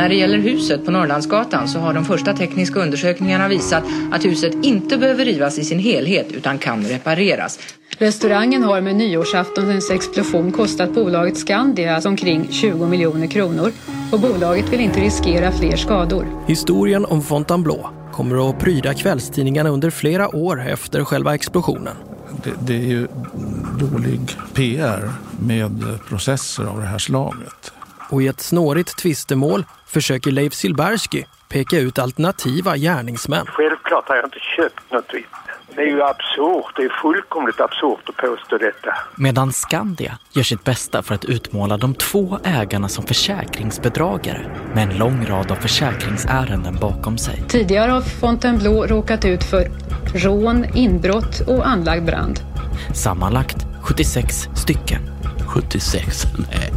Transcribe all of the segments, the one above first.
När det gäller huset på Norrlandsgatan så har de första tekniska undersökningarna visat att huset inte behöver rivas i sin helhet utan kan repareras. Restaurangen har med nyårsaftons explosion kostat bolaget Skandia omkring 20 miljoner kronor och bolaget vill inte riskera fler skador. Historien om Fontainebleau kommer att pryda kvällstidningarna under flera år efter själva explosionen. Det, det är ju dålig PR med processer av det här slaget. Och i ett snårigt tvistemål försöker Leif Silbersky peka ut alternativa gärningsmän. Självklart har jag inte köpt något vitt. Det är ju absurt, det är fullkomligt absurt att påstå detta. Medan Skandia gör sitt bästa för att utmåla de två ägarna som försäkringsbedragare med en lång rad av försäkringsärenden bakom sig. Tidigare har Fontainebleau råkat ut för rån, inbrott och anlagd brand. Sammanlagt 76 stycken. 76? Nej,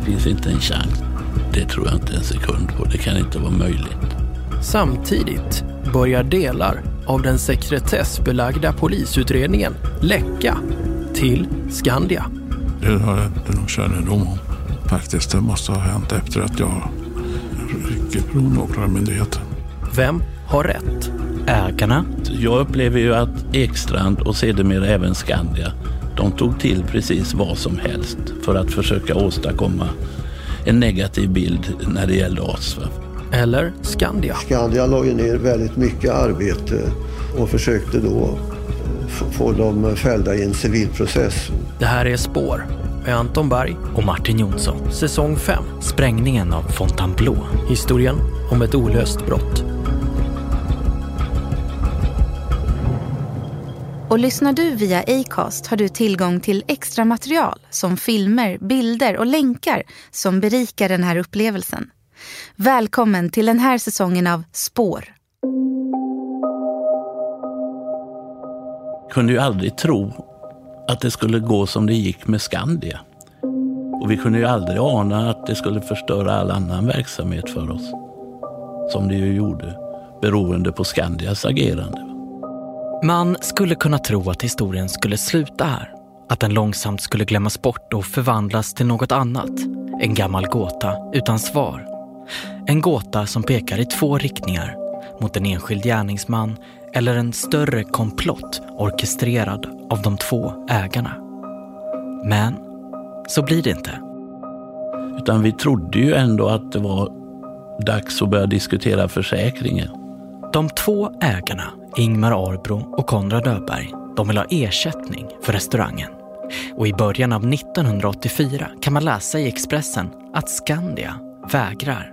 det finns inte en chans. Det tror jag inte en sekund på. Det kan inte vara möjligt. Samtidigt börjar delar av den sekretessbelagda polisutredningen läcka till Skandia. Det har jag inte någon kännedom om. Faktiskt, det måste ha hänt efter att jag rycker från åklagarmyndigheten. Vem har rätt? Ägarna? Jag upplever ju att Ekstrand och sedermera även Skandia, de tog till precis vad som helst för att försöka åstadkomma en negativ bild när det gällde oss. Eller Skandia. Skandia la ju ner väldigt mycket arbete och försökte då få dem fällda i en civilprocess. Det här är Spår med Anton Berg och Martin Jonsson. Säsong 5. Sprängningen av Fontainebleau. Historien om ett olöst brott. Och lyssnar du via Acast har du tillgång till extra material som filmer, bilder och länkar som berikar den här upplevelsen. Välkommen till den här säsongen av Spår. kunde ju aldrig tro att det skulle gå som det gick med Skandia. Och vi kunde ju aldrig ana att det skulle förstöra all annan verksamhet för oss. Som det ju gjorde, beroende på Skandias agerande. Man skulle kunna tro att historien skulle sluta här. Att den långsamt skulle glömmas bort och förvandlas till något annat. En gammal gåta utan svar. En gåta som pekar i två riktningar. Mot en enskild gärningsman eller en större komplott orkestrerad av de två ägarna. Men så blir det inte. Utan vi trodde ju ändå att det var dags att börja diskutera försäkringen. De två ägarna, Ingmar Arbro och Konrad Öberg, de vill ha ersättning för restaurangen. Och i början av 1984 kan man läsa i Expressen att Skandia vägrar.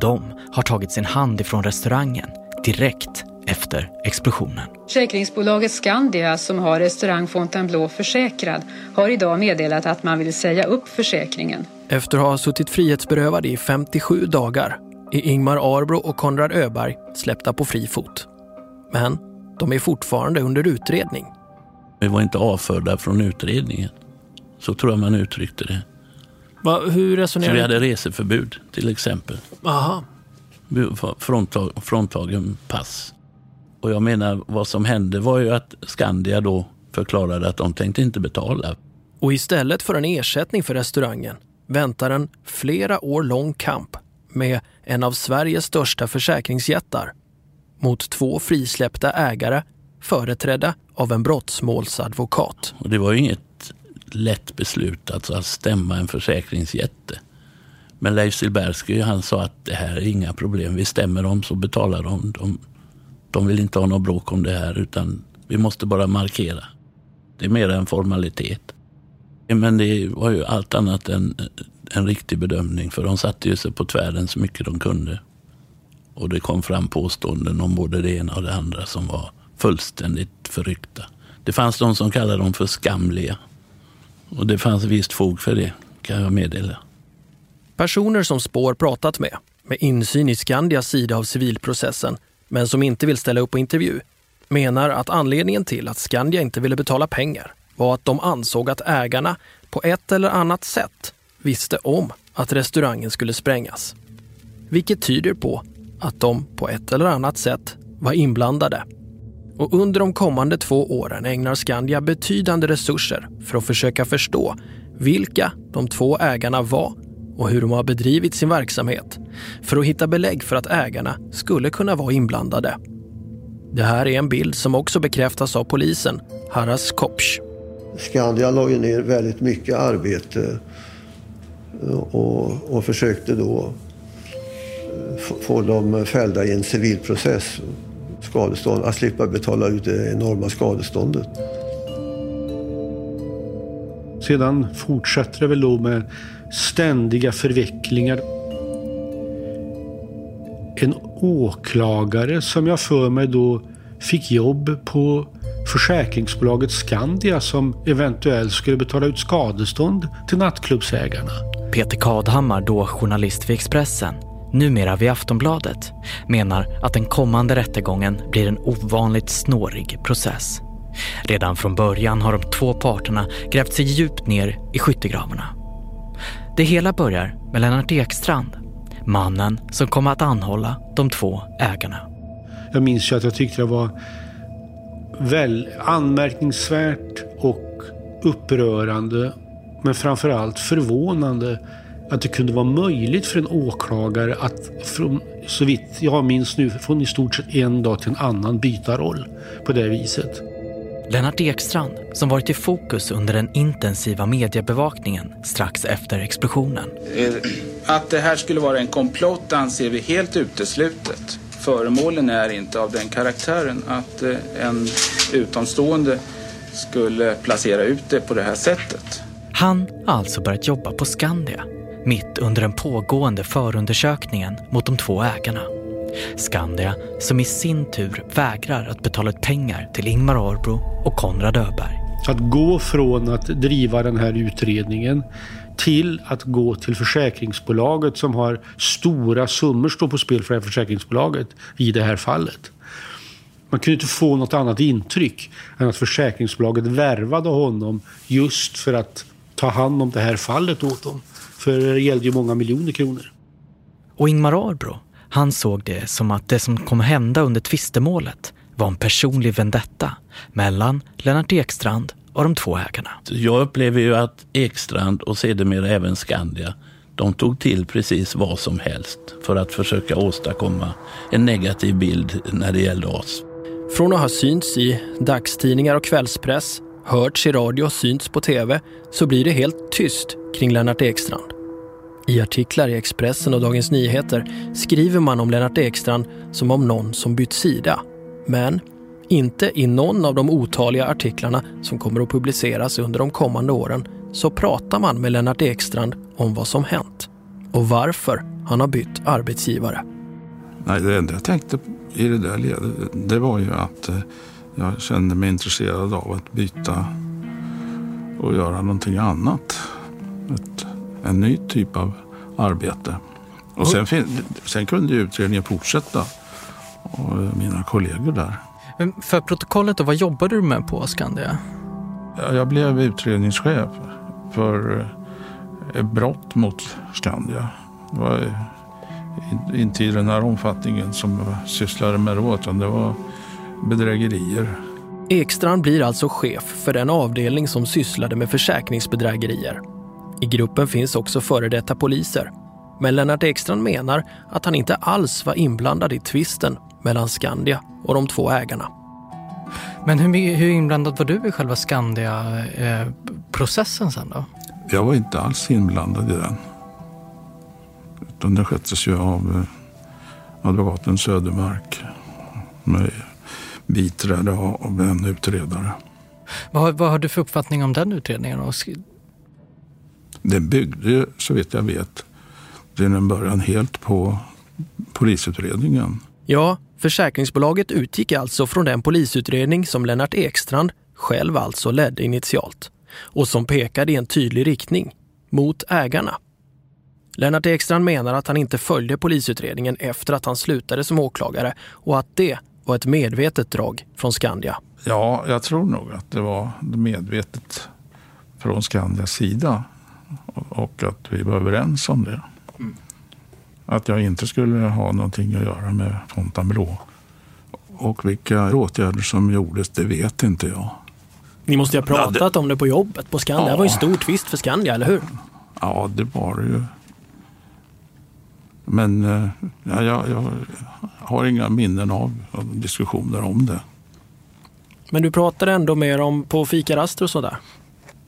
De har tagit sin hand ifrån restaurangen direkt efter explosionen. Försäkringsbolaget Skandia som har restaurang Fontainebleau försäkrad har idag meddelat att man vill säga upp försäkringen. Efter att ha suttit frihetsberövade i 57 dagar är Ingmar Arbro och Konrad Öberg släppta på fri fot. Men de är fortfarande under utredning. Vi var inte avförda från utredningen. Så tror jag man uttryckte det. Va, hur resonerar Så vi hade reseförbud till exempel. Aha. Fråntag, fråntagen pass. Och jag menar, vad som hände var ju att Skandia då förklarade att de tänkte inte betala. Och istället för en ersättning för restaurangen väntar en flera år lång kamp med en av Sveriges största försäkringsjättar mot två frisläppta ägare företrädda av en brottsmålsadvokat. Och det var ju inget lätt beslut alltså att stämma en försäkringsjätte. Men Leif Silbersky han sa att det här är inga problem. Vi stämmer dem så betalar de. de de vill inte ha något bråk om det här utan vi måste bara markera. Det är mer en formalitet. Men det var ju allt annat än en riktig bedömning för de satte ju sig på tvären så mycket de kunde. Och det kom fram påståenden om både det ena och det andra som var fullständigt förryckta. Det fanns de som kallade dem för skamliga. Och det fanns visst fog för det, kan jag meddela. Personer som Spår pratat med, med insyn i Skandias sida av civilprocessen, men som inte vill ställa upp på intervju, menar att anledningen till att Skandia inte ville betala pengar var att de ansåg att ägarna på ett eller annat sätt visste om att restaurangen skulle sprängas. Vilket tyder på att de på ett eller annat sätt var inblandade. Och under de kommande två åren ägnar Skandia betydande resurser för att försöka förstå vilka de två ägarna var och hur de har bedrivit sin verksamhet för att hitta belägg för att ägarna skulle kunna vara inblandade. Det här är en bild som också bekräftas av polisen, Haras Kopsch. Skandia la ju ner väldigt mycket arbete och, och försökte då få dem fällda i en civilprocess, skadestånd, att slippa betala ut det enorma skadeståndet. Sedan fortsätter det väl då med ständiga förvecklingar. En åklagare som jag för mig då fick jobb på försäkringsbolaget Skandia som eventuellt skulle betala ut skadestånd till nattklubbsägarna. Peter Kadhammar, då journalist vid Expressen, numera vid Aftonbladet, menar att den kommande rättegången blir en ovanligt snårig process. Redan från början har de två parterna grävt sig djupt ner i skyttegravarna. Det hela börjar med Lennart Ekstrand, mannen som kom att anhålla de två ägarna. Jag minns ju att jag tyckte det var väl anmärkningsvärt och upprörande men framförallt förvånande att det kunde vara möjligt för en åklagare att från, så vitt jag minns nu, från i stort sett en dag till en annan byta roll på det viset. Lennart Ekstrand, som varit i fokus under den intensiva mediebevakningen strax efter explosionen. Eh, att det här skulle vara en komplott anser vi helt uteslutet. Föremålen är inte av den karaktären att eh, en utomstående skulle placera ut det på det här sättet. Han har alltså börjat jobba på Skandia mitt under den pågående förundersökningen mot de två ägarna. Skandia som i sin tur vägrar att betala ut pengar till Ingmar Arbro och Konrad Öberg. Att gå från att driva den här utredningen till att gå till försäkringsbolaget som har stora summor stå på spel för det här försäkringsbolaget i det här fallet. Man kunde inte få något annat intryck än att försäkringsbolaget värvade honom just för att ta hand om det här fallet åt dem. För det gällde ju många miljoner kronor. Och Ingmar Arbro, han såg det som att det som kommer hända under tvistemålet var en personlig vendetta mellan Lennart Ekstrand och de två ägarna. Jag upplever ju att Ekstrand och sedermera även Skandia de tog till precis vad som helst för att försöka åstadkomma en negativ bild när det gällde oss. Från att ha synts i dagstidningar och kvällspress, hörts i radio och synts på tv så blir det helt tyst kring Lennart Ekstrand. I artiklar i Expressen och Dagens Nyheter skriver man om Lennart Ekstrand som om någon som bytt sida. Men inte i någon av de otaliga artiklarna som kommer att publiceras under de kommande åren så pratar man med Lennart Ekstrand om vad som hänt och varför han har bytt arbetsgivare. Nej, det enda jag tänkte i det där ledet, det var ju att eh, jag kände mig intresserad av att byta och göra någonting annat. Ett, en ny typ av arbete. Och sen, sen kunde utredningen fortsätta och mina kollegor där. För protokollet, då, vad jobbade du med på Skandia? Jag blev utredningschef för eh, brott mot Skandia. Det var inte i den här omfattningen som jag sysslade med då, utan det var bedrägerier. Ekstrand blir alltså chef för den avdelning som sysslade med försäkringsbedrägerier. I gruppen finns också före detta poliser. Men Lennart Ekstrand menar att han inte alls var inblandad i tvisten mellan Skandia och de två ägarna. Men hur, hur inblandad var du i själva Skandia-processen sen då? Jag var inte alls inblandad i den. Utan det sköttes ju av eh, advokaten Södermark med biträde av en utredare. Vad, vad har du för uppfattning om den utredningen? Den byggde, så vitt jag vet, till en början helt på polisutredningen. Ja, försäkringsbolaget utgick alltså från den polisutredning som Lennart Ekstrand själv alltså ledde initialt och som pekade i en tydlig riktning, mot ägarna. Lennart Ekstrand menar att han inte följde polisutredningen efter att han slutade som åklagare och att det var ett medvetet drag från Skandia. Ja, jag tror nog att det var medvetet från Skandias sida och att vi var överens om det. Mm. Att jag inte skulle ha någonting att göra med Fontainebleau. Och vilka åtgärder som gjordes, det vet inte jag. Ni måste ju ha pratat om det på jobbet på Skandia. Ja. Det var ju en stor tvist för Skandia, eller hur? Ja, det var det ju. Men eh, ja, jag, jag har inga minnen av, av diskussioner om det. Men du pratade ändå med dem på fikaraster och sådär?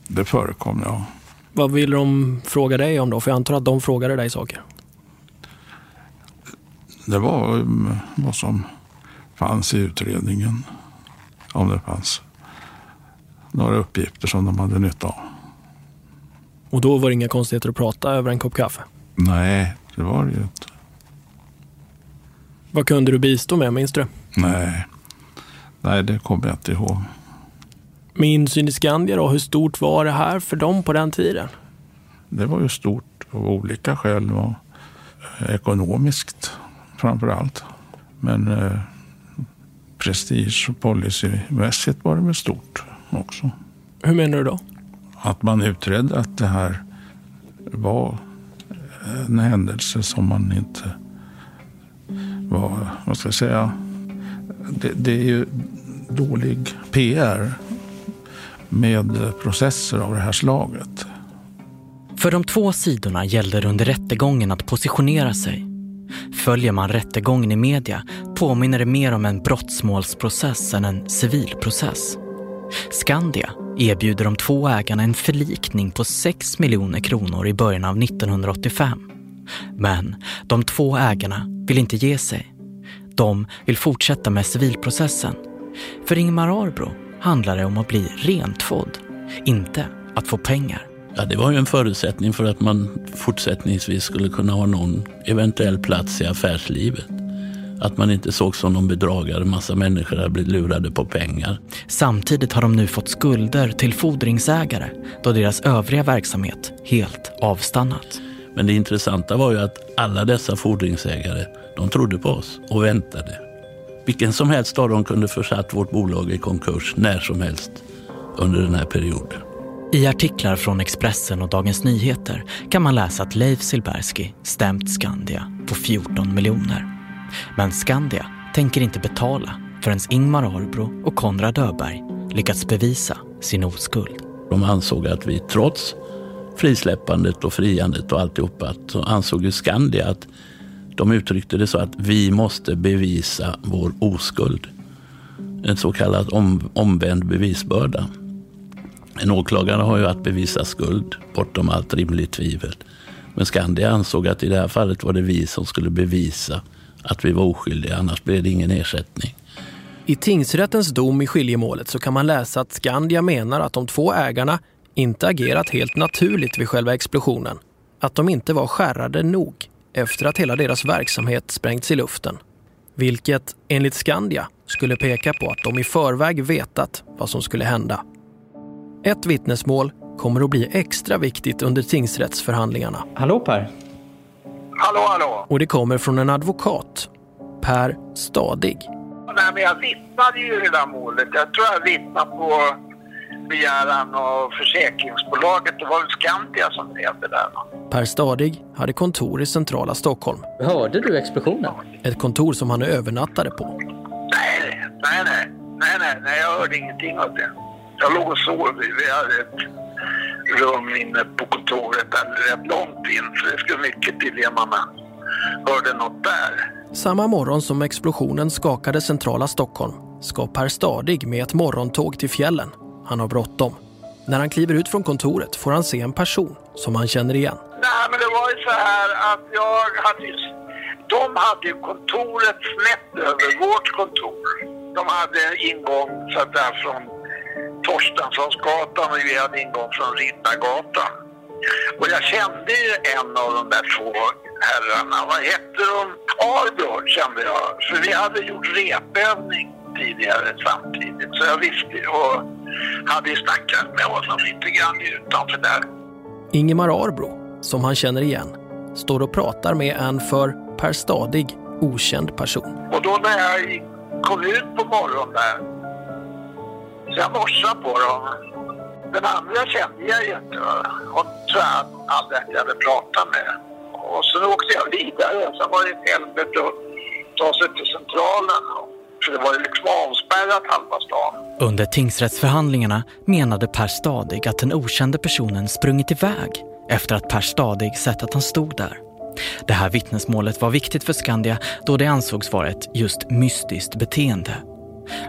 Det förekom, ja. Vad vill de fråga dig om då? För jag antar att de frågade dig saker. Det var um, vad som fanns i utredningen. Om det fanns några uppgifter som de hade nytta av. Och då var det inga konstigheter att prata över en kopp kaffe? Nej, det var det ju inte. Vad kunde du bistå med, minns du? Nej, Nej det kommer jag inte ihåg. Med insyn i Skandia då, hur stort var det här för dem på den tiden? Det var ju stort av olika skäl. Och ekonomiskt framför allt. Men eh, prestige och policymässigt var det väl stort också. Hur menar du då? Att man utredde att det här var en händelse som man inte var, vad ska jag säga, det, det är ju dålig PR med processer av det här slaget. För de två sidorna gällde det under rättegången att positionera sig. Följer man rättegången i media påminner det mer om en brottsmålsprocess än en civilprocess. Skandia erbjuder de två ägarna en förlikning på 6 miljoner kronor i början av 1985. Men de två ägarna vill inte ge sig. De vill fortsätta med civilprocessen. För Ingmar Arbro handlar det om att bli rentvådd, inte att få pengar. Ja, det var ju en förutsättning för att man fortsättningsvis skulle kunna ha någon eventuell plats i affärslivet. Att man inte såg som någon bedragare, massa människor hade blivit lurade på pengar. Samtidigt har de nu fått skulder till fordringsägare då deras övriga verksamhet helt avstannat. Men det intressanta var ju att alla dessa fordringsägare, de trodde på oss och väntade. Vilken som helst av dem kunde försatt vårt bolag i konkurs när som helst under den här perioden. I artiklar från Expressen och Dagens Nyheter kan man läsa att Leif Silbersky stämt Skandia på 14 miljoner. Men Skandia tänker inte betala förrän Ingmar Arbro och Konrad Öberg lyckats bevisa sin oskuld. De ansåg att vi trots frisläppandet och friandet och alltihopa så ansåg ju Skandia att de uttryckte det så att vi måste bevisa vår oskuld. En så kallad om, omvänd bevisbörda. En åklagare har ju att bevisa skuld bortom allt rimligt tvivel. Men Skandia ansåg att i det här fallet var det vi som skulle bevisa att vi var oskyldiga, annars blev det ingen ersättning. I tingsrättens dom i skiljemålet så kan man läsa att Skandia menar att de två ägarna inte agerat helt naturligt vid själva explosionen. Att de inte var skärrade nog efter att hela deras verksamhet sprängts i luften. Vilket enligt Skandia skulle peka på att de i förväg vetat vad som skulle hända. Ett vittnesmål kommer att bli extra viktigt under tingsrättsförhandlingarna. Hallå Per! Hallå, hallå! Och det kommer från en advokat, Per Stadig. Nej, men jag vittnade ju i det där målet. Jag tror jag vittnade på begäran av försäkringsbolaget. Det var väl Skandia som drev det där. Per Stadig hade kontor i centrala Stockholm. Hörde du explosionen? Ett kontor som han övernattade på. Nej, nej, nej. Nej, nej, nej, jag hörde ingenting av det. Jag låg och sov. Vi hade ett rum inne på kontoret där rätt långt in. Så det skulle mycket till innan man hörde något där. Samma morgon som explosionen skakade centrala Stockholm ska Per Stadig med ett morgontåg till fjällen. Han har bråttom. När han kliver ut från kontoret får han se en person som han känner igen. Nej, men det var ju så här att jag hade ju... De hade kontoret snett över vårt kontor. De hade ingång så att där från Torstenssonsgatan och vi hade ingång från Riddargatan. Och jag kände ju en av de där två herrarna. Vad hette de? Arbjörn kände jag. För vi hade gjort repövning tidigare samtidigt. Så jag visste och hade ju snackat med honom lite grann utanför där. Ingemar Arbro, som han känner igen, står och pratar med en för Per Stadig okänd person. Och då när jag kom ut på morgonen där, så jag morsade på dem. Den andra kände jag ju inte. Hon tror jag aldrig att jag hade pratat med. Och så åkte jag vidare. Sen var det ett helvete att ta sig till centralen. För det var ju liksom avspärrat halva stan. Under tingsrättsförhandlingarna menade Per Stadig att den okände personen sprungit iväg efter att Per Stadig sett att han stod där. Det här vittnesmålet var viktigt för Skandia då det ansågs vara ett just mystiskt beteende.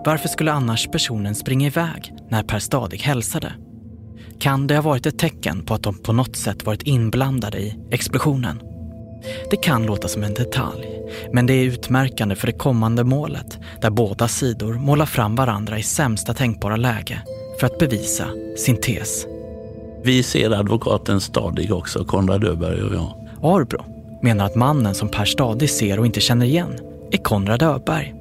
Varför skulle annars personen springa iväg när Per Stadig hälsade? Kan det ha varit ett tecken på att de på något sätt varit inblandade i explosionen? Det kan låta som en detalj, men det är utmärkande för det kommande målet där båda sidor målar fram varandra i sämsta tänkbara läge för att bevisa sin tes. Vi ser advokaten Stadig också, Konrad Öberg och jag. Arbro menar att mannen som Per Stadig ser och inte känner igen är Konrad Öberg.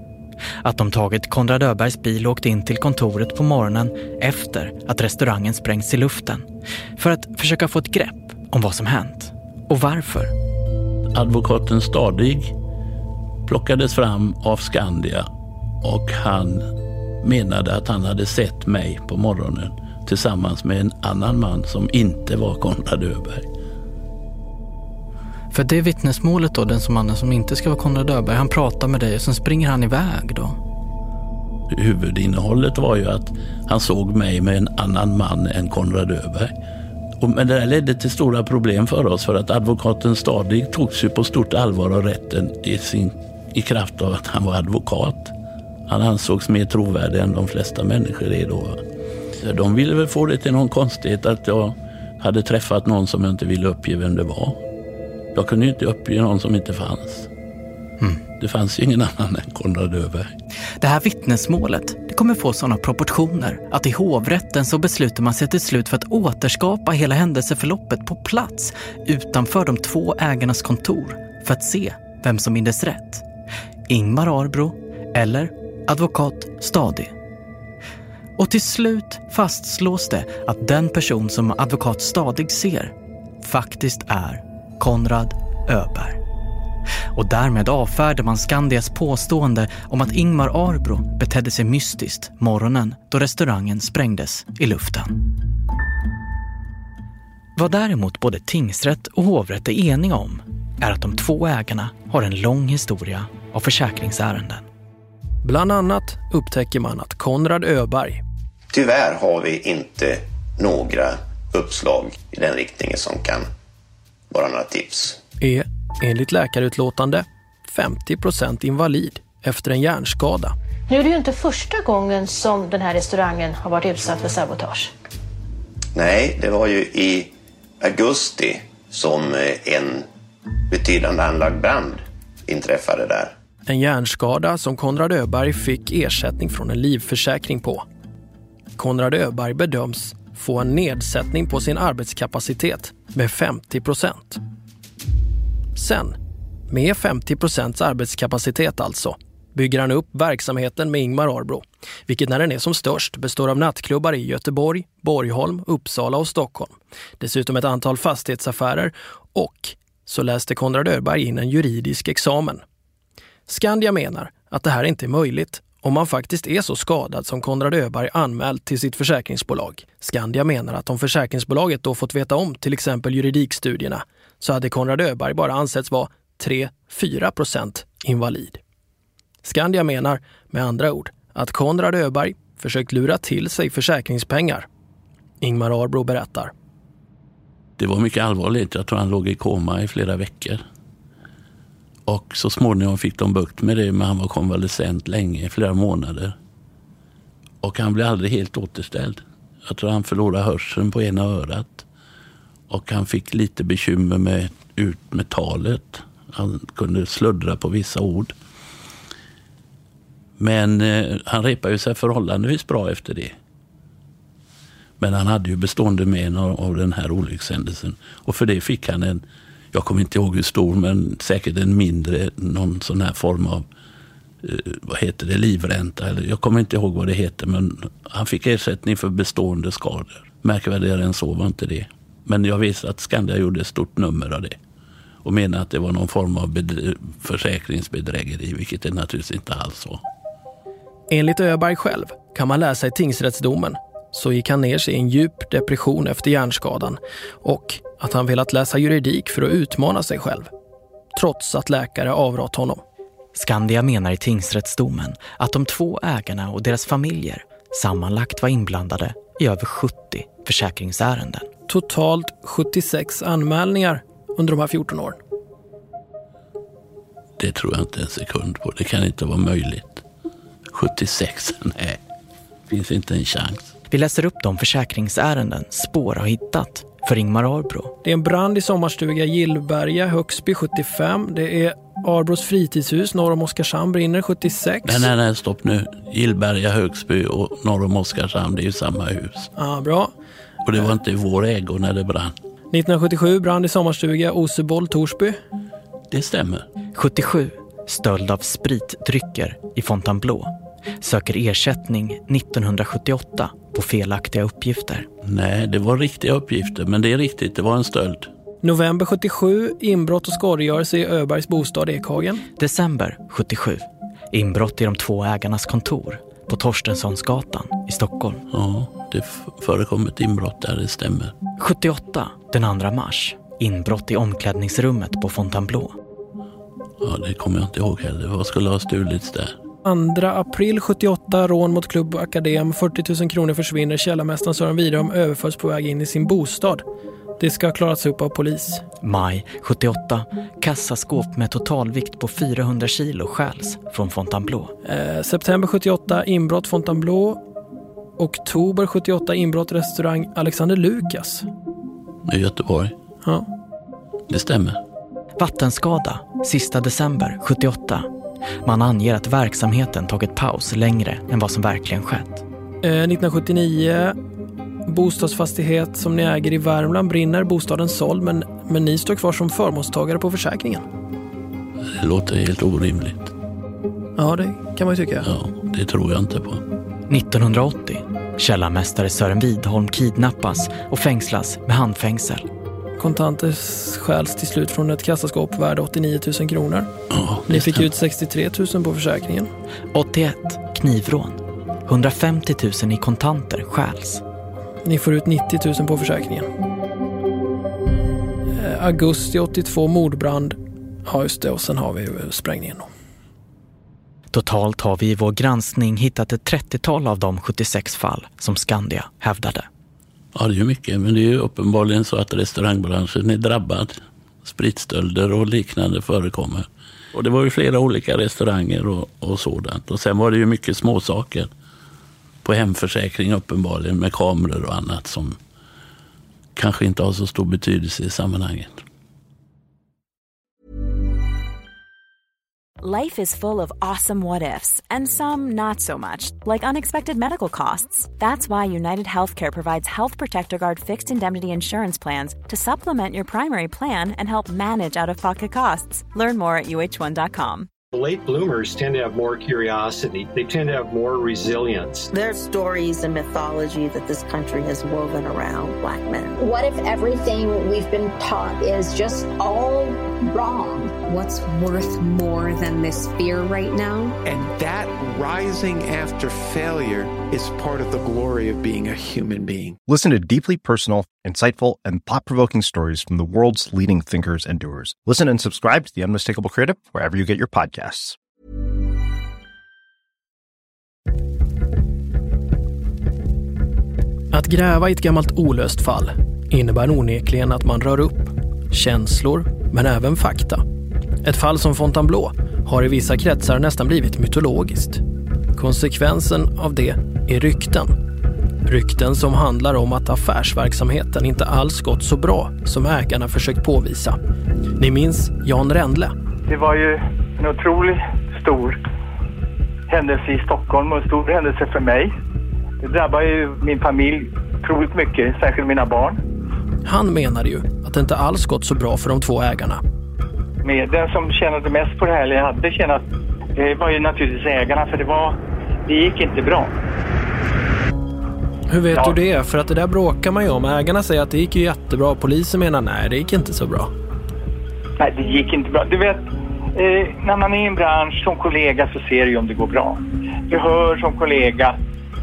Att de tagit Konrad Öbergs bil och åkt in till kontoret på morgonen efter att restaurangen sprängts i luften för att försöka få ett grepp om vad som hänt och varför. Advokaten Stadig plockades fram av Skandia och han menade att han hade sett mig på morgonen tillsammans med en annan man som inte var Konrad Öberg. För det vittnesmålet då, den som mannen som inte ska vara Konrad Öberg, han pratar med dig och sen springer han iväg då? Huvudinnehållet var ju att han såg mig med en annan man än Konrad Öberg. Och, men det där ledde till stora problem för oss för att advokaten Stadig togs ju på stort allvar av rätten i, sin, i kraft av att han var advokat. Han ansågs mer trovärdig än de flesta människor är då. De ville väl få det till någon konstighet att jag hade träffat någon som jag inte ville uppge vem det var. Jag kunde ju inte uppge någon som inte fanns. Mm. Det fanns ju ingen annan än Konrad Öberg. Det här vittnesmålet kommer få sådana proportioner att i hovrätten så beslutar man sig till slut för att återskapa hela händelseförloppet på plats utanför de två ägarnas kontor för att se vem som mindes rätt. Ingmar Arbro eller advokat Stadig. Och till slut fastslås det att den person som advokat Stadig ser faktiskt är Konrad Öberg. Och därmed avfärdar man Skandias påstående om att Ingmar Arbro betedde sig mystiskt morgonen då restaurangen sprängdes i luften. Vad däremot både tingsrätt och hovrätt är eniga om är att de två ägarna har en lång historia av försäkringsärenden. Bland annat upptäcker man att Konrad Öberg Tyvärr har vi inte några uppslag i den riktningen som kan vara några tips. Är, enligt läkarutlåtande, 50% invalid efter en hjärnskada. Nu är det ju inte första gången som den här restaurangen har varit utsatt för sabotage. Nej, det var ju i augusti som eh, en betydande anlagd brand inträffade där. En hjärnskada som Konrad Öberg fick ersättning från en livförsäkring på. Konrad Öberg bedöms få en nedsättning på sin arbetskapacitet med 50 procent. Sen, med 50 arbetskapacitet alltså, bygger han upp verksamheten med Ingmar Arbro, vilket när den är som störst består av nattklubbar i Göteborg, Borgholm, Uppsala och Stockholm. Dessutom ett antal fastighetsaffärer och så läste Konrad Öberg in en juridisk examen. Skandia menar att det här inte är möjligt om man faktiskt är så skadad som Konrad Öberg anmält till sitt försäkringsbolag. Skandia menar att om försäkringsbolaget då fått veta om till exempel juridikstudierna så hade Konrad Öberg bara ansetts vara 3-4 procent invalid. Skandia menar med andra ord att Konrad Öberg försökt lura till sig försäkringspengar. Ingmar Arbro berättar. Det var mycket allvarligt. Jag tror han låg i koma i flera veckor. Och så småningom fick de bukt med det, men han var konvalescent länge, flera månader. Och han blev aldrig helt återställd. Jag tror han förlorade hörseln på ena örat. Och han fick lite bekymmer med ut med talet. Han kunde sluddra på vissa ord. Men eh, han repade sig förhållandevis bra efter det. Men han hade ju bestående men av, av den här olyckshändelsen. Och för det fick han en jag kommer inte ihåg hur stor, men säkert en mindre, någon sån här form av eh, vad heter det, livränta. Eller, jag kommer inte ihåg vad det heter, men han fick ersättning för bestående skador. Märkvärdigare än så var inte det. Men jag vet att Skandia gjorde ett stort nummer av det och menade att det var någon form av försäkringsbedrägeri, vilket det naturligtvis inte alls var. Enligt Öberg själv kan man läsa i tingsrättsdomen så gick han ner sig i en djup depression efter hjärnskadan och att han velat läsa juridik för att utmana sig själv. Trots att läkare avrått honom. Skandia menar i tingsrättsdomen att de två ägarna och deras familjer sammanlagt var inblandade i över 70 försäkringsärenden. Totalt 76 anmälningar under de här 14 åren. Det tror jag inte en sekund på. Det kan inte vara möjligt. 76, nej. Finns inte en chans. Vi läser upp de försäkringsärenden Spår har hittat för Ingmar Arbro. Det är en brand i sommarstuga Gillberga, Högsby 75. Det är Arbros fritidshus norr om Oskarshamn brinner 76. Nej, nej, nej, stopp nu. Gillberga, Högsby och norr om Oskarshamn, det är ju samma hus. Ja, bra. Och det var inte i vår ägo när det brann. 1977 brand i sommarstuga Oseboll, Torsby. Det stämmer. 77. Stöld av spritdrycker i Fontainebleau. Söker ersättning 1978 på felaktiga uppgifter. Nej, det var riktiga uppgifter, men det är riktigt, det var en stöld. November 77, inbrott och skadegörelse i Öbergs bostad Ekhagen. December 77. Inbrott i de två ägarnas kontor på Torstenssonsgatan i Stockholm. Ja, det förekom ett inbrott där, det stämmer. 78, den 2 mars. Inbrott i omklädningsrummet på Fontainebleau. Ja, det kommer jag inte ihåg heller. Vad skulle ha stulits där? 2 april 78, rån mot Klubb Akadem. 40 000 kronor försvinner. Källarmästaren Sören Widholm överförs på väg in i sin bostad. Det ska ha klarats upp av polis. Maj 78. Kassaskåp med totalvikt på 400 kilo stjäls från Fontainebleau. Eh, september 78, inbrott Fontainebleau. Oktober 78, inbrott restaurang Alexander Lukas. I Göteborg? Ja. Det stämmer. Vattenskada, sista december 78. Man anger att verksamheten tagit paus längre än vad som verkligen skett. Eh, 1979, bostadsfastighet som ni äger i Värmland brinner. Bostaden såld men, men ni står kvar som förmånstagare på försäkringen. Det låter helt orimligt. Ja, det kan man ju tycka. Ja, det tror jag inte på. 1980. Källarmästare Sören Widholm kidnappas och fängslas med handfängsel. Kontanter stjäls till slut från ett kassaskåp värde 89 000 kronor. Ja, Ni fick ut 63 000 på försäkringen. 81. Knivrån. 150 000 i kontanter stjäls. Ni får ut 90 000 på försäkringen. Eh, augusti 82 mordbrand. Ja just det och sen har vi ju sprängningen då. Totalt har vi i vår granskning hittat ett 30-tal av de 76 fall som Skandia hävdade. Ja, det är ju mycket, men det är ju uppenbarligen så att restaurangbranschen är drabbad. Spritstölder och liknande förekommer. Och det var ju flera olika restauranger och, och sådant. Och sen var det ju mycket småsaker på hemförsäkring uppenbarligen med kameror och annat som kanske inte har så stor betydelse i sammanhanget. Life is full of awesome what ifs, and some not so much, like unexpected medical costs. That's why United Healthcare provides Health Protector Guard fixed indemnity insurance plans to supplement your primary plan and help manage out of pocket costs. Learn more at uh1.com. Late bloomers tend to have more curiosity. They tend to have more resilience. There's stories and mythology that this country has woven around black men. What if everything we've been taught is just all wrong? What's worth more than this fear right now? And that rising after failure is part of the glory of being a human being. Listen to deeply personal, insightful, and thought provoking stories from the world's leading thinkers and doers. Listen and subscribe to The Unmistakable Creative wherever you get your podcasts. Att gräva i ett gammalt olöst fall innebär onekligen att man rör upp känslor, men även fakta. Ett fall som Fontainebleau har i vissa kretsar nästan blivit mytologiskt. Konsekvensen av det är rykten. Rykten som handlar om att affärsverksamheten inte alls gått så bra som ägarna försökt påvisa. Ni minns Jan Rändle? Det var ju en otroligt stor händelse i Stockholm och en stor händelse för mig. Det drabbar ju min familj otroligt mycket, särskilt mina barn. Han menade ju att det inte alls gått så bra för de två ägarna. Med den som tjänade mest på det här, eller hade tjänat, det var ju naturligtvis ägarna för det var, det gick inte bra. Hur vet Ja. du det? För att det där bråkar man ju om. Ägarna säger att det gick ju jättebra. Polisen menar nej, det gick inte så bra. Nej, det gick inte bra. Du vet, eh, när man är i en bransch som kollega så ser du ju om det går bra. Du hör som kollega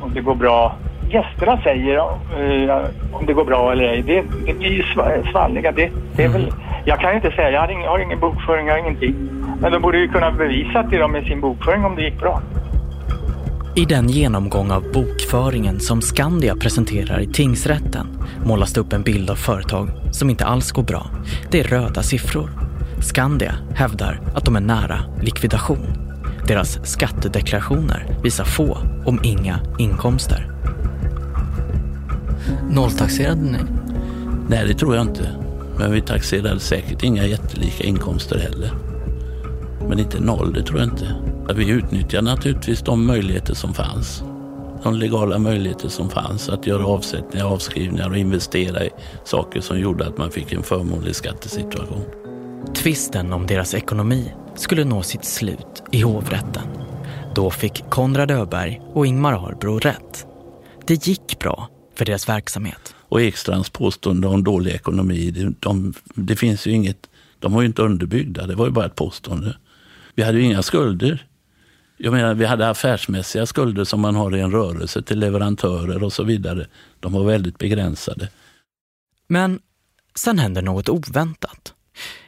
om det går bra. Gästerna säger eh, om det går bra eller ej. Det, det blir ju sva- svalliga. Det, det är väl, jag kan ju inte säga, jag har ingen, har ingen bokföring, jag har ingenting. Men de borde ju kunna bevisa till dem med sin bokföring om det gick bra. I den genomgång av bokföringen som Skandia presenterar i tingsrätten målas det upp en bild av företag som inte alls går bra. Det är röda siffror. Skandia hävdar att de är nära likvidation. Deras skattedeklarationer visar få, om inga, inkomster. Nolltaxerade ni? Nej, det tror jag inte. Men vi taxerade säkert inga jättelika inkomster heller. Men inte noll, det tror jag inte. Vi utnyttjade naturligtvis de möjligheter som fanns. De legala möjligheter som fanns att göra avsättningar, avskrivningar och investera i saker som gjorde att man fick en förmånlig skattesituation. Tvisten om deras ekonomi skulle nå sitt slut i hovrätten. Då fick Konrad Öberg och Ingmar Arbro rätt. Det gick bra för deras verksamhet. Och Ekstrands påstående om dålig ekonomi, det, de, det finns ju inget, de var ju inte underbyggda, det var ju bara ett påstående. Vi hade ju inga skulder. Jag menar, vi hade affärsmässiga skulder som man har i en rörelse till leverantörer och så vidare. De var väldigt begränsade. Men sen händer något oväntat.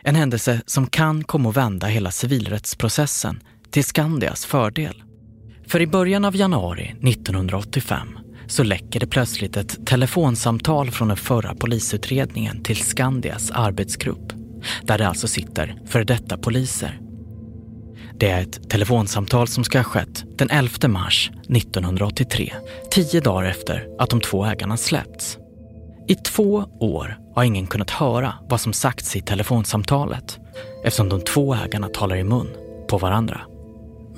En händelse som kan komma att vända hela civilrättsprocessen till Skandias fördel. För i början av januari 1985 så läcker det plötsligt ett telefonsamtal från den förra polisutredningen till Skandias arbetsgrupp. Där det alltså sitter före detta poliser. Det är ett telefonsamtal som ska ha skett den 11 mars 1983, tio dagar efter att de två ägarna släppts. I två år har ingen kunnat höra vad som sagts i telefonsamtalet eftersom de två ägarna talar i mun på varandra.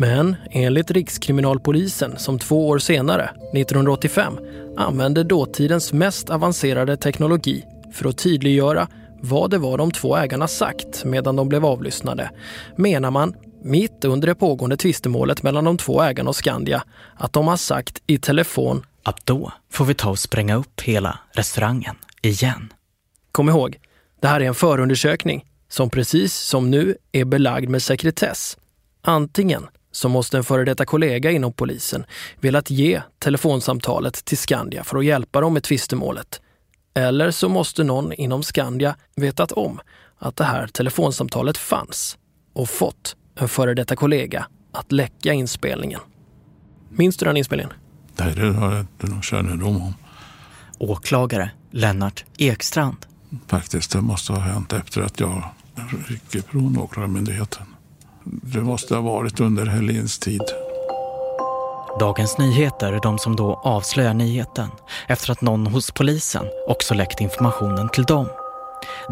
Men enligt Rikskriminalpolisen som två år senare, 1985, använde dåtidens mest avancerade teknologi för att tydliggöra vad det var de två ägarna sagt medan de blev avlyssnade, menar man mitt under det pågående tvistemålet mellan de två ägarna och Skandia att de har sagt i telefon att då får vi ta och spränga upp hela restaurangen igen. Kom ihåg, det här är en förundersökning som precis som nu är belagd med sekretess. Antingen så måste en före detta kollega inom polisen velat ge telefonsamtalet till Skandia för att hjälpa dem med tvistemålet. Eller så måste någon inom Skandia vetat om att det här telefonsamtalet fanns och fått en före detta kollega att läcka inspelningen. Minns du den inspelningen? Nej, det har jag inte någon kännedom om. Åklagare Lennart Ekstrand. Faktiskt, det måste ha hänt efter att jag rycker från Åklagarmyndigheten. Det måste ha varit under Helins tid. Dagens Nyheter är de som då avslöjar nyheten efter att någon hos polisen också läckt informationen till dem.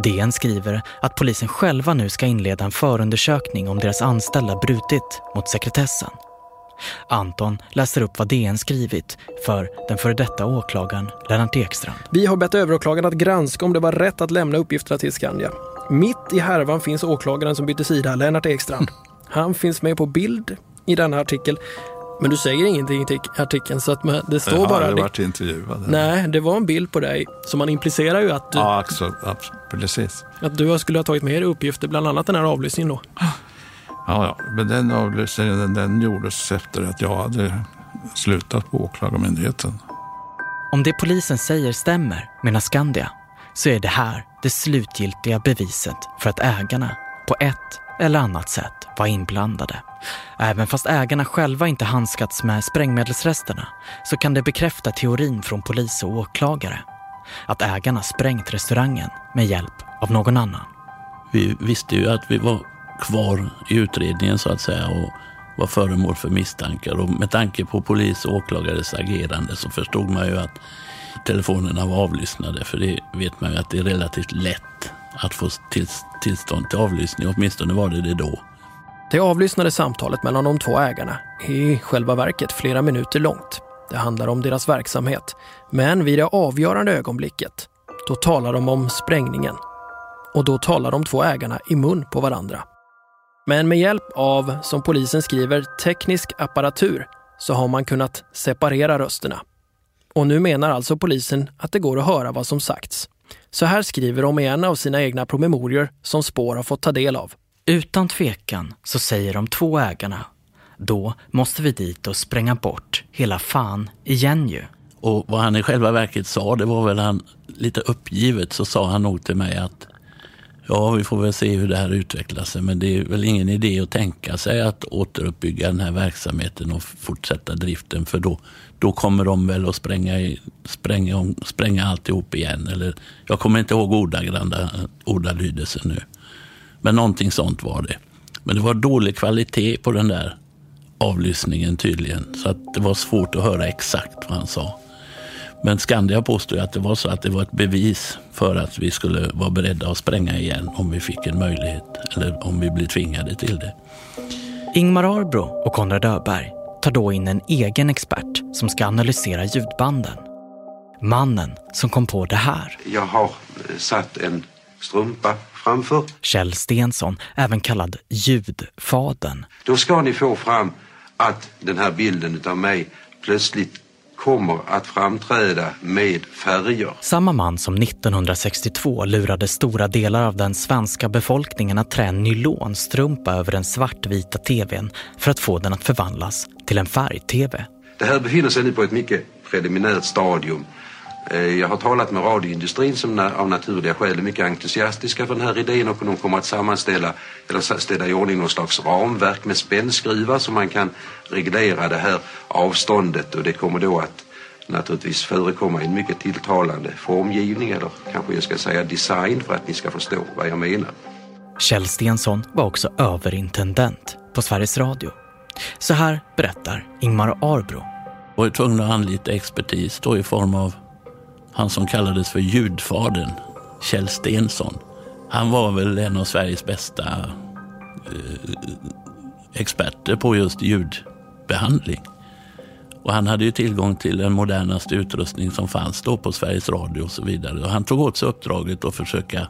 DN skriver att polisen själva nu ska inleda en förundersökning om deras anställda brutit mot sekretessen. Anton läser upp vad DN skrivit för den före detta åklagaren Lennart Ekstrand. Vi har bett överåklagaren att granska om det var rätt att lämna uppgifterna till Skandia. Mitt i härvan finns åklagaren som bytte sida, Lennart Ekstrand. Han finns med på bild i denna artikel. Men du säger ingenting i artikeln så att det står jag har bara... aldrig varit intervjuad. Nej, det var en bild på dig. Så man implicerar ju att du, Ja, alltså, absolut, precis. att du skulle ha tagit med dig uppgifter, bland annat den här avlyssningen då. Ja, ja. Men den avlyssningen den, den gjordes efter att jag hade slutat på Åklagarmyndigheten. Om det polisen säger stämmer, menar Skandia, så är det här det slutgiltiga beviset för att ägarna på ett eller annat sätt var inblandade. Även fast ägarna själva inte handskats med sprängmedelsresterna så kan det bekräfta teorin från polis och åklagare. Att ägarna sprängt restaurangen med hjälp av någon annan. Vi visste ju att vi var kvar i utredningen så att säga och var föremål för misstankar. Och med tanke på polis och åklagares agerande så förstod man ju att telefonerna var avlyssnade. För det vet man ju att det är relativt lätt att få till, tillstånd till avlyssning. Åtminstone var det det då. Det avlyssnade samtalet mellan de två ägarna är i själva verket flera minuter långt. Det handlar om deras verksamhet. Men vid det avgörande ögonblicket, då talar de om sprängningen. Och då talar de två ägarna i mun på varandra. Men med hjälp av, som polisen skriver, teknisk apparatur så har man kunnat separera rösterna. Och nu menar alltså polisen att det går att höra vad som sagts. Så här skriver de i en av sina egna promemorior som Spår har fått ta del av. Utan tvekan så säger de två ägarna, då måste vi dit och spränga bort hela fan igen ju. Och vad han i själva verket sa, det var väl han lite uppgivet så sa han nog till mig att ja, vi får väl se hur det här utvecklar sig, men det är väl ingen idé att tänka sig att återuppbygga den här verksamheten och fortsätta driften, för då, då kommer de väl att spränga, spränga, spränga alltihop igen. Eller, jag kommer inte ihåg ordagranna ordalydelsen nu. Men någonting sånt var det. Men det var dålig kvalitet på den där avlyssningen tydligen. Så att det var svårt att höra exakt vad han sa. Men Skandia påstod att det var så att det var ett bevis för att vi skulle vara beredda att spränga igen om vi fick en möjlighet eller om vi blir tvingade till det. Ingmar Arbro och Konrad Öberg tar då in en egen expert som ska analysera ljudbanden. Mannen som kom på det här. Jag har satt en strumpa framför. Kjell Stensson, även kallad ljudfaden. Då ska ni få fram att den här bilden av mig plötsligt kommer att framträda med färger. Samma man som 1962 lurade stora delar av den svenska befolkningen att trä en nylonstrumpa över den svartvita tvn för att få den att förvandlas till en färg-tv. Det här befinner sig nu på ett mycket preliminärt stadium. Eh, jag har talat med radioindustrin som av naturliga skäl är mycket entusiastiska för den här idén och de kommer att sammanställa eller ställa i ordning någon slags ramverk med spännskruvar så man kan reglera det här avståndet och det kommer då att naturligtvis förekomma i en mycket tilltalande formgivning eller kanske jag ska säga design för att ni ska förstå vad jag menar. Kjell Stensson var också överintendent på Sveriges Radio. Så här berättar Ingmar Arbro. Jag var tvungen att anlita expertis då i form av han som kallades för ljudfadern, Kjell Stensson. Han var väl en av Sveriges bästa eh, experter på just ljudbehandling. Och han hade ju tillgång till den modernaste utrustning som fanns då på Sveriges Radio och så vidare. Och han tog åt sig uppdraget att försöka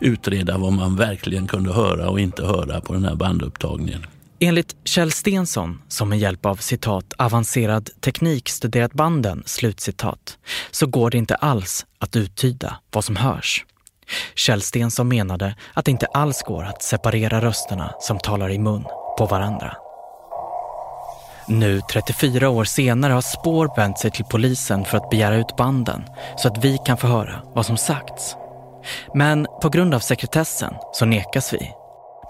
utreda vad man verkligen kunde höra och inte höra på den här bandupptagningen. Enligt Kjell Stensson, som med hjälp av citat avancerad teknik studerat banden, slutcitat, så går det inte alls att uttyda vad som hörs. Kjell Stensson menade att det inte alls går att separera rösterna som talar i mun på varandra. Nu, 34 år senare, har Spår vänt sig till polisen för att begära ut banden så att vi kan få höra vad som sagts. Men på grund av sekretessen så nekas vi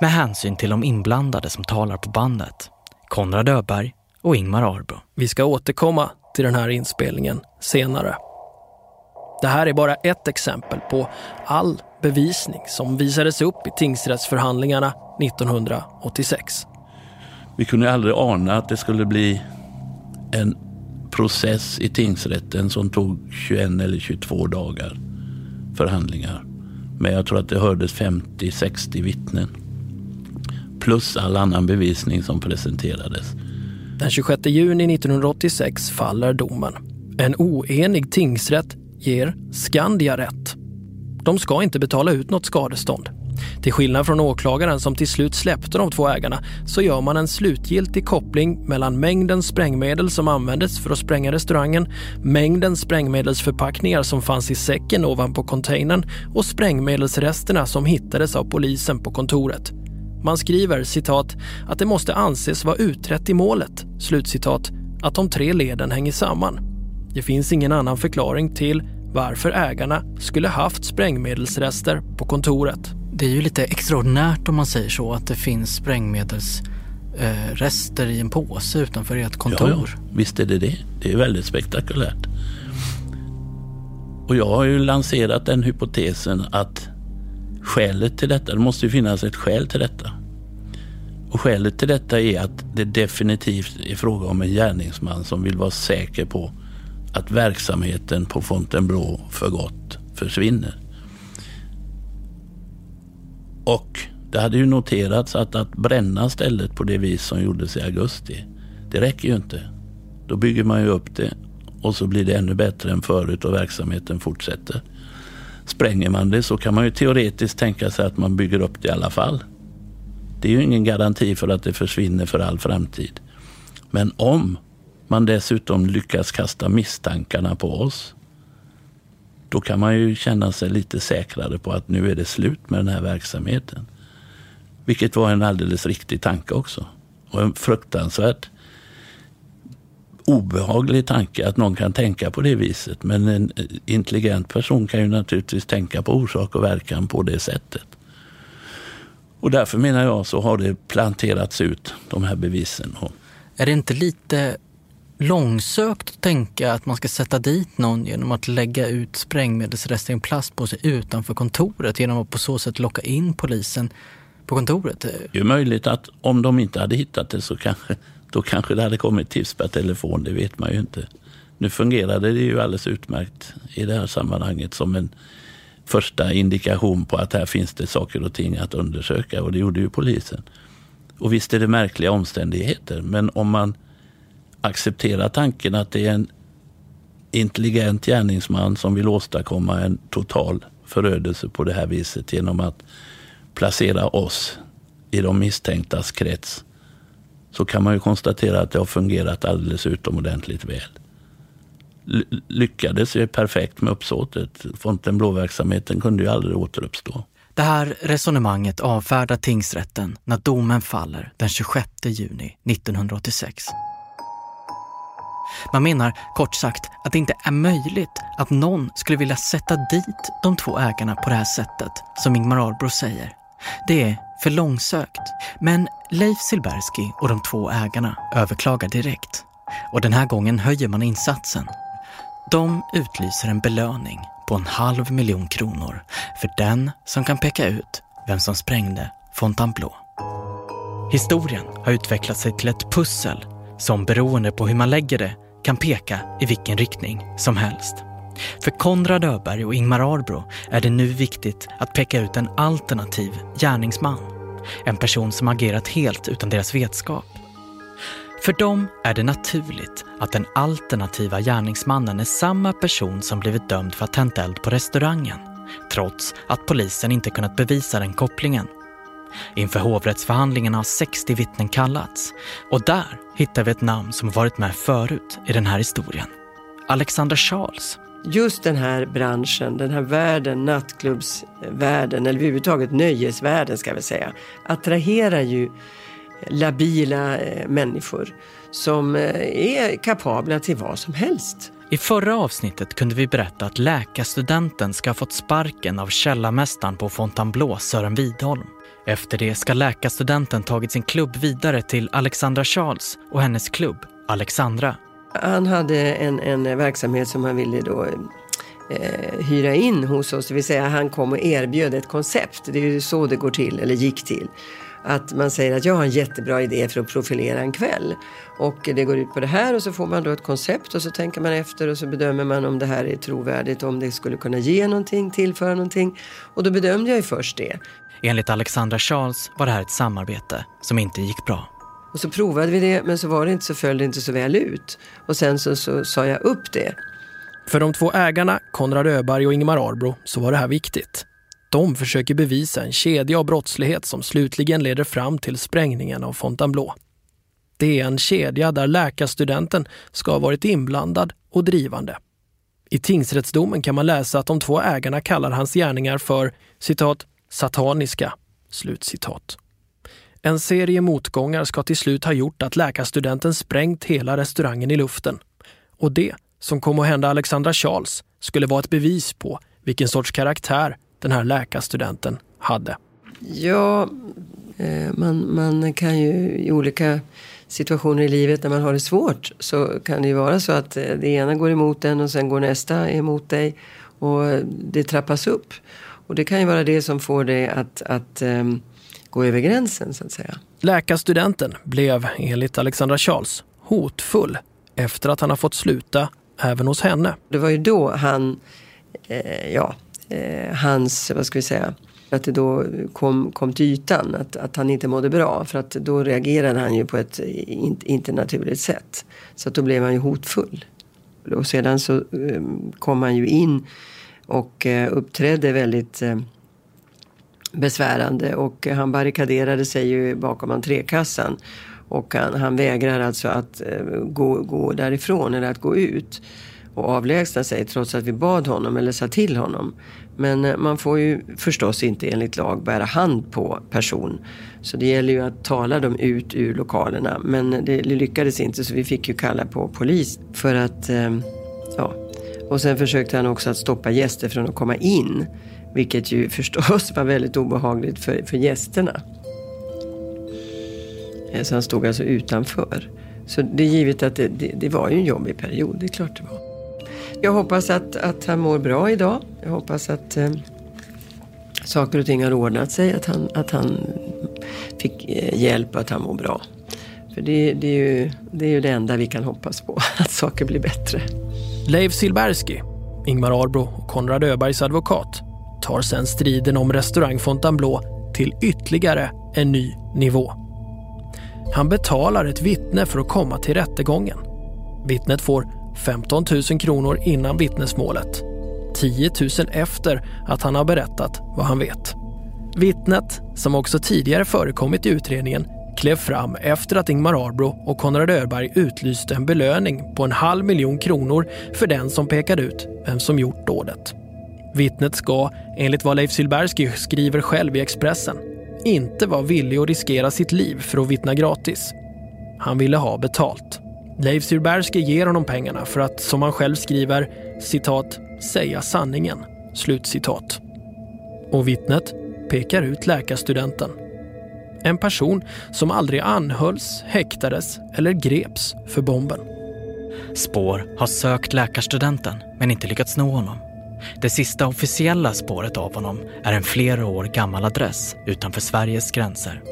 med hänsyn till de inblandade som talar på bandet. Konrad Öberg och Ingmar Arbro. Vi ska återkomma till den här inspelningen senare. Det här är bara ett exempel på all bevisning som visades upp i tingsrättsförhandlingarna 1986. Vi kunde aldrig ana att det skulle bli en process i tingsrätten som tog 21 eller 22 dagar förhandlingar. Men jag tror att det hördes 50-60 vittnen. Plus all annan bevisning som presenterades. Den 26 juni 1986 faller domen. En oenig tingsrätt ger Skandia rätt. De ska inte betala ut något skadestånd. Till skillnad från åklagaren som till slut släppte de två ägarna så gör man en slutgiltig koppling mellan mängden sprängmedel som användes för att spränga restaurangen, mängden sprängmedelsförpackningar som fanns i säcken ovanpå containern och sprängmedelsresterna som hittades av polisen på kontoret. Man skriver citat att det måste anses vara utrett i målet, slutcitat, att de tre leden hänger samman. Det finns ingen annan förklaring till varför ägarna skulle haft sprängmedelsrester på kontoret. Det är ju lite extraordinärt om man säger så, att det finns sprängmedelsrester i en påse utanför ert kontor. Ja, ja, visst är det det. Det är väldigt spektakulärt. Och jag har ju lanserat den hypotesen att skälet till detta, det måste ju finnas ett skäl till detta. Och skälet till detta är att det definitivt är fråga om en gärningsman som vill vara säker på att verksamheten på Fontainebleau för gott försvinner. Och det hade ju noterats att att bränna stället på det vis som gjordes i augusti, det räcker ju inte. Då bygger man ju upp det och så blir det ännu bättre än förut och verksamheten fortsätter. Spränger man det så kan man ju teoretiskt tänka sig att man bygger upp det i alla fall. Det är ju ingen garanti för att det försvinner för all framtid. Men om man dessutom lyckas kasta misstankarna på oss, då kan man ju känna sig lite säkrare på att nu är det slut med den här verksamheten. Vilket var en alldeles riktig tanke också. Och en fruktansvärt obehaglig tanke att någon kan tänka på det viset. Men en intelligent person kan ju naturligtvis tänka på orsak och verkan på det sättet. Och därför menar jag så har det planterats ut de här bevisen. Är det inte lite långsökt att tänka att man ska sätta dit någon genom att lägga ut sprängmedelsrester i en plastpåse utanför kontoret genom att på så sätt locka in polisen på kontoret? Det är möjligt att om de inte hade hittat det så kanske, då kanske det hade kommit tips per telefon, det vet man ju inte. Nu fungerade det ju alldeles utmärkt i det här sammanhanget som en första indikation på att här finns det saker och ting att undersöka och det gjorde ju polisen. Och visst är det märkliga omständigheter, men om man accepterar tanken att det är en intelligent gärningsman som vill åstadkomma en total förödelse på det här viset genom att placera oss i de misstänktas krets så kan man ju konstatera att det har fungerat alldeles utomordentligt väl. Lyckades ju perfekt med uppsåtet. Fontainebleau-verksamheten kunde ju aldrig återuppstå. Det här resonemanget avfärdar tingsrätten när domen faller den 26 juni 1986. Man menar kort sagt att det inte är möjligt att någon skulle vilja sätta dit de två ägarna på det här sättet, som Ingmar Arbro säger. Det är för långsökt. Men Leif Silbersky och de två ägarna överklagar direkt. Och den här gången höjer man insatsen. De utlyser en belöning på en halv miljon kronor för den som kan peka ut vem som sprängde Fontainebleau. Historien har utvecklat sig till ett pussel som beroende på hur man lägger det kan peka i vilken riktning som helst. För Konrad Öberg och Ingmar Arbro är det nu viktigt att peka ut en alternativ gärningsman. En person som agerat helt utan deras vetskap. För dem är det naturligt att den alternativa gärningsmannen är samma person som blivit dömd för att tänt eld på restaurangen. Trots att polisen inte kunnat bevisa den kopplingen. Inför hovrättsförhandlingarna har 60 vittnen kallats och där hittar vi ett namn som varit med förut i den här historien. Alexander Charles. Just den här branschen, den här världen, nattklubbsvärlden eller överhuvudtaget nöjesvärlden ska vi säga, attraherar ju eh, labila eh, människor som eh, är kapabla till vad som helst. I förra avsnittet kunde vi berätta att läkarstudenten ska ha fått sparken av källarmästaren på Fontainebleau, Sören Widholm. Efter det ska läkarstudenten tagit sin klubb vidare till Alexandra Charles och hennes klubb, Alexandra. Han hade en, en verksamhet som han ville då eh, hyra in hos oss, det vill säga han kom och erbjöd ett koncept. Det är ju så det går till, eller gick till. Att man säger att jag har en jättebra idé för att profilera en kväll. Och det går ut på det här och så får man då ett koncept och så tänker man efter och så bedömer man om det här är trovärdigt, om det skulle kunna ge någonting, tillföra någonting. Och då bedömde jag ju först det. Enligt Alexandra Charles var det här ett samarbete som inte gick bra. Och så provade vi det men så var det inte så föll det inte så väl ut. Och sen så, så sa jag upp det. För de två ägarna, Konrad Öberg och Ingemar Arbro, så var det här viktigt. De försöker bevisa en kedja av brottslighet som slutligen leder fram till sprängningen av Fontainebleau. Det är en kedja där läkarstudenten ska ha varit inblandad och drivande. I tingsrättsdomen kan man läsa att de två ägarna kallar hans gärningar för citat sataniska. Slutcitat. En serie motgångar ska till slut ha gjort att läkarstudenten sprängt hela restaurangen i luften. Och det som kom att hända Alexandra Charles skulle vara ett bevis på vilken sorts karaktär den här läkarstudenten hade. Ja, eh, man, man kan ju i olika situationer i livet när man har det svårt så kan det ju vara så att eh, det ena går emot en och sen går nästa emot dig och det trappas upp. Och det kan ju vara det som får dig att, att um, gå över gränsen så att säga. Läkarstudenten blev enligt Alexandra Charles hotfull efter att han har fått sluta även hos henne. Det var ju då han, eh, ja, eh, hans, vad ska vi säga, att det då kom, kom till ytan att, att han inte mådde bra. För att då reagerade han ju på ett in, inte naturligt sätt. Så att då blev han ju hotfull. Och sedan så eh, kom han ju in och eh, uppträdde väldigt eh, besvärande och han barrikaderade sig ju bakom entrékassan. Och han, han vägrar alltså att eh, gå, gå därifrån eller att gå ut och avlägsna sig trots att vi bad honom eller sa till honom. Men eh, man får ju förstås inte enligt lag bära hand på person. Så det gäller ju att tala dem ut ur lokalerna. Men det lyckades inte så vi fick ju kalla på polis för att eh, ja, och sen försökte han också att stoppa gäster från att komma in. Vilket ju förstås var väldigt obehagligt för, för gästerna. Eh, så han stod alltså utanför. Så det är givet att det, det, det var ju en jobbig period, det är klart det var. Jag hoppas att, att han mår bra idag. Jag hoppas att eh, saker och ting har ordnat sig. Att han, att han fick eh, hjälp och att han mår bra. För det, det, är ju, det är ju det enda vi kan hoppas på, att saker blir bättre. Leif Silberski, Ingmar Arbro och Konrad Öbergs advokat tar sen striden om restaurang Fontainebleau till ytterligare en ny nivå. Han betalar ett vittne för att komma till rättegången. Vittnet får 15 000 kronor innan vittnesmålet. 10 000 efter att han har berättat vad han vet. Vittnet, som också tidigare förekommit i utredningen, klev fram efter att Ingmar Arbro och Konrad Öberg utlyste en belöning på en halv miljon kronor för den som pekade ut vem som gjort dådet. Vittnet ska, enligt vad Leif Silbersky skriver själv i Expressen, inte vara villig att riskera sitt liv för att vittna gratis. Han ville ha betalt. Leif Silbersky ger honom pengarna för att, som han själv skriver, citat, säga sanningen. Slutcitat. Och vittnet pekar ut läkarstudenten. En person som aldrig anhölls, häktades eller greps för bomben. Spår har sökt läkarstudenten men inte lyckats nå honom. Det sista officiella spåret av honom är en flera år gammal adress utanför Sveriges gränser.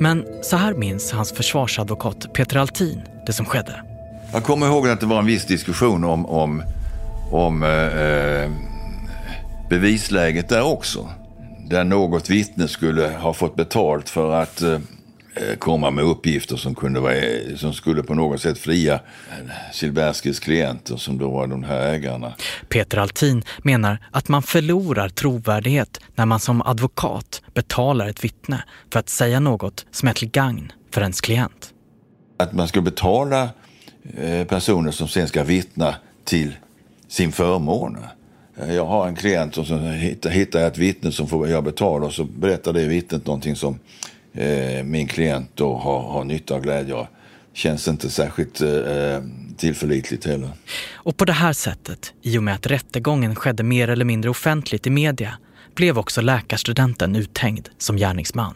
Men så här minns hans försvarsadvokat Peter Altin det som skedde. Jag kommer ihåg att det var en viss diskussion om, om, om eh, eh bevisläget där också. Där något vittne skulle ha fått betalt för att eh, komma med uppgifter som, kunde vara, som skulle på något sätt fria Silberskis klienter som då var de här ägarna. Peter Altin menar att man förlorar trovärdighet när man som advokat betalar ett vittne för att säga något som är till gagn för ens klient. Att man ska betala eh, personer som sen ska vittna till sin förmån. Jag har en klient som hittar, hittar ett vittne som får jag betala och så berättar det vittnet någonting som eh, min klient då har, har nytta och glädje av. Känns inte särskilt eh, tillförlitligt heller. Och på det här sättet, i och med att rättegången skedde mer eller mindre offentligt i media, blev också läkarstudenten uthängd som gärningsman.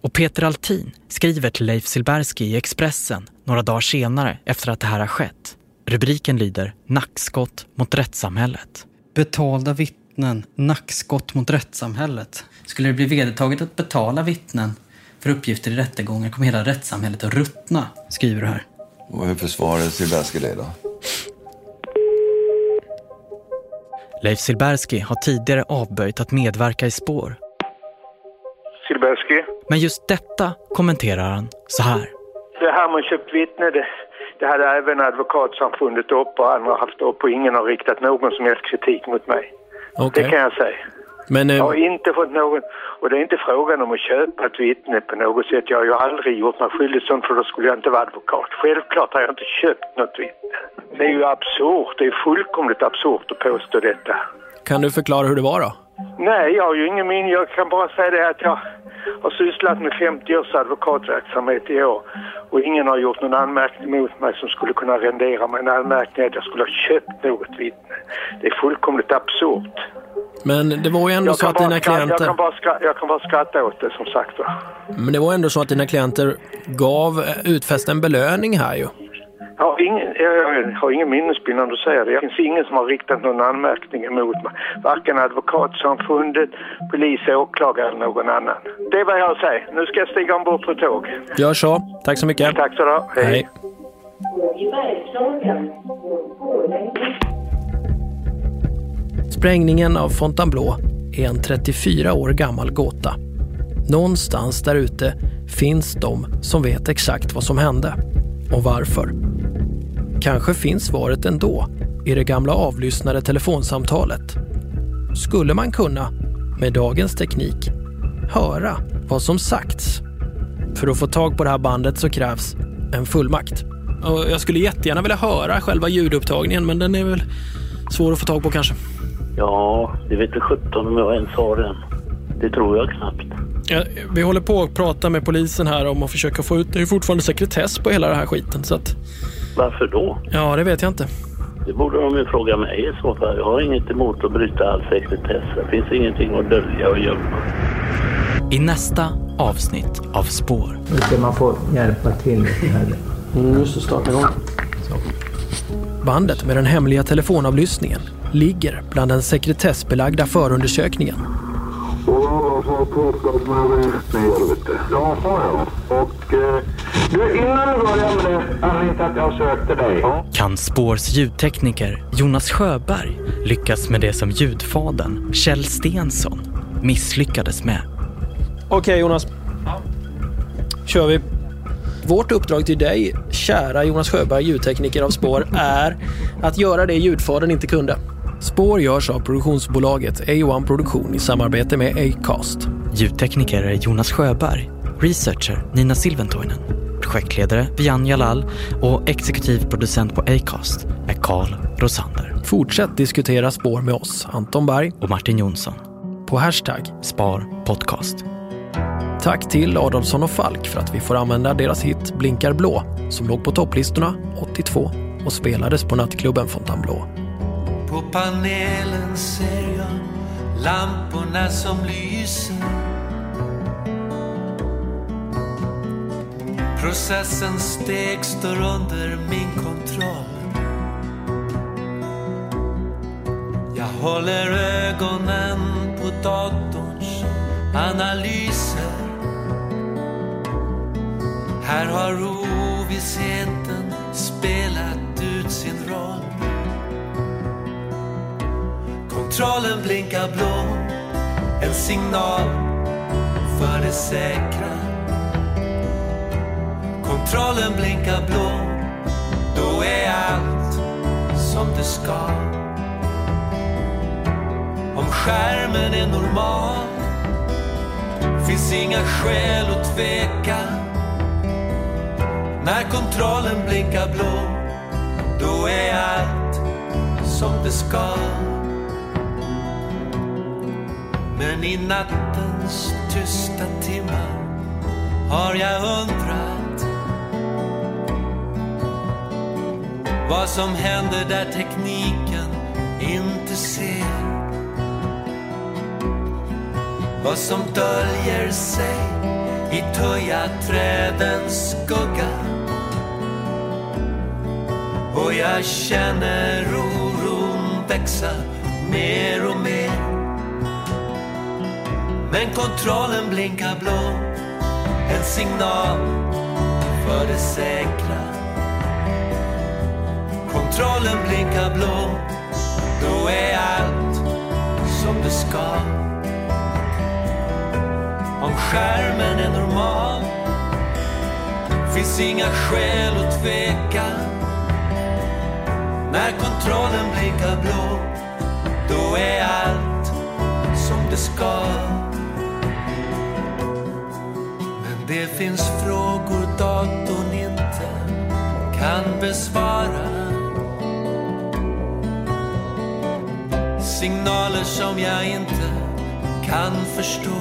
Och Peter Altin skriver till Leif Silbersky i Expressen några dagar senare efter att det här har skett. Rubriken lyder Nackskott mot rättssamhället. Betalda vittnen, nackskott mot rättssamhället. Skulle det bli vedertaget att betala vittnen för uppgifter i rättegångar kommer hela rättssamhället att ruttna, skriver du här. Och hur försvarar Silbersky det då? Leif Silbersky har tidigare avböjt att medverka i spår. Silbersky. Men just detta kommenterar han så här. Det här med köpt vittne, det, det hade även advokatsamfundet upp och andra haft upp och ingen har riktat någon som helst kritik mot mig. Okay. Det kan jag säga. Men, eh... Jag har inte fått någon, och det är inte frågan om att köpa ett vittne på något sätt. Jag har ju aldrig gjort mig skyldig sånt för då skulle jag inte vara advokat. Självklart har jag inte köpt något vittne. Det är ju absurt, det är fullkomligt absurt att påstå detta. Kan du förklara hur det var då? Nej, jag har ju ingen min. Jag kan bara säga det att jag har sysslat med 50 års advokatverksamhet i år och ingen har gjort någon anmärkning mot mig som skulle kunna rendera mig en anmärkning att jag skulle ha köpt något vittne. Det är fullkomligt absurt. Men det var ju ändå så att dina skratta, klienter... Jag kan, bara skratta, jag kan bara skratta åt det som sagt va. Men det var ändå så att dina klienter gav utfäst en belöning här ju. Jag har ingen, jag har ingen minnesbild när du säger det. Det finns ingen som har riktat någon anmärkning emot mig. Varken advokatsamfundet, polis, åklagare eller någon annan. Det är vad jag har att säga. Nu ska jag stiga ombord på tåg. Gör så. Tack så mycket. Tack så du Hej. Hej. Sprängningen av Fontainebleau är en 34 år gammal gåta. Någonstans där ute finns de som vet exakt vad som hände och varför. Kanske finns svaret ändå i det gamla avlyssnade telefonsamtalet. Skulle man kunna, med dagens teknik, höra vad som sagts? För att få tag på det här bandet så krävs en fullmakt. Och jag skulle jättegärna vilja höra själva ljudupptagningen men den är väl svår att få tag på kanske. Ja, det vet väl sjutton om jag ens har den. Det tror jag knappt. Ja, vi håller på att prata med polisen här om att försöka få ut... Det är fortfarande sekretess på hela den här skiten så att... Varför då? Ja, det vet jag inte. Det borde de ju fråga mig i så fall. Jag har inget emot att bryta all sekretess. Det finns ingenting att dölja och gömma. I nästa avsnitt av Spår. Nu ska man få hjälpa till lite här. Mm, just det, starta igång. Bandet med den hemliga telefonavlyssningen ligger bland den sekretessbelagda förundersökningen. Ja, sa jag. Och eh, du, innan du börjar med det, anledningen till att jag sökte dig. Kan Spårs ljudtekniker Jonas Sjöberg lyckas med det som ljudfadern Kjell Stensson misslyckades med? Okej Jonas. Kör vi. Vårt uppdrag till dig, kära Jonas Sjöberg, ljudtekniker av Spår, är att göra det ljudfadern inte kunde. Spår görs av produktionsbolaget A1 Produktion i samarbete med Acast. Ljudtekniker är Jonas Sjöberg, researcher Nina Silventoinen, projektledare Vian Jalal och exekutiv producent på Acast är Carl Rosander. Fortsätt diskutera Spår med oss, Anton Berg och Martin Jonsson. På hashtag Spar podcast. Tack till Adolfsson och Falk för att vi får använda deras hit Blinkar blå som låg på topplistorna 82 och spelades på nattklubben Fontainebleau. På panelen ser jag lamporna som lyser. Processens steg står under min kontroll. Jag håller ögonen på datorns analyser. Här har ovissheten spelat ut sin roll. Kontrollen blinkar blå. En signal för det säkra. Kontrollen blinkar blå. Då är allt som det ska. Om skärmen är normal Finns inga skäl att tveka. När kontrollen blinkar blå Då är allt som det ska. Men i nattens tysta timmar har jag undrat vad som händer där tekniken inte ser. Vad som döljer sig i tujaträdens skugga. Och jag känner oron växa mer och mer men kontrollen blinkar blå. En signal för det säkra. Kontrollen blinkar blå. Då är allt som det ska. Om skärmen är normal Finns inga skäl att tveka. När kontrollen blinkar blå Då är allt som det ska. Det finns frågor datorn inte kan besvara. Signaler som jag inte kan förstå.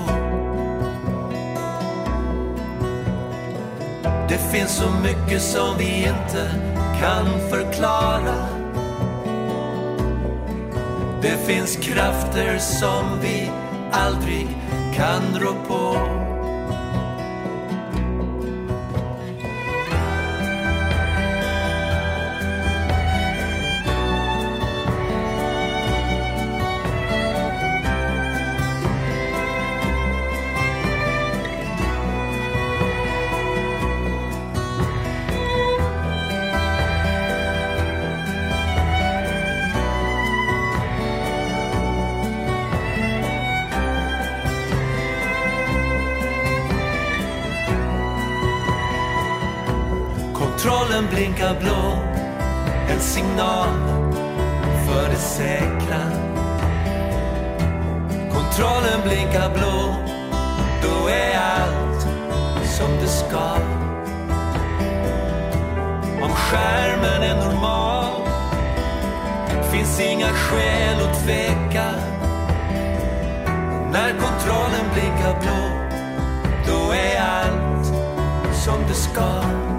Det finns så mycket som vi inte kan förklara. Det finns krafter som vi aldrig kan rå på. Kontrollen blinkar blå. En signal för det säkra. Kontrollen blinkar blå. Då är allt som det ska. Om skärmen är normal Finns inga skäl att tveka. När kontrollen blinkar blå Då är allt som det ska.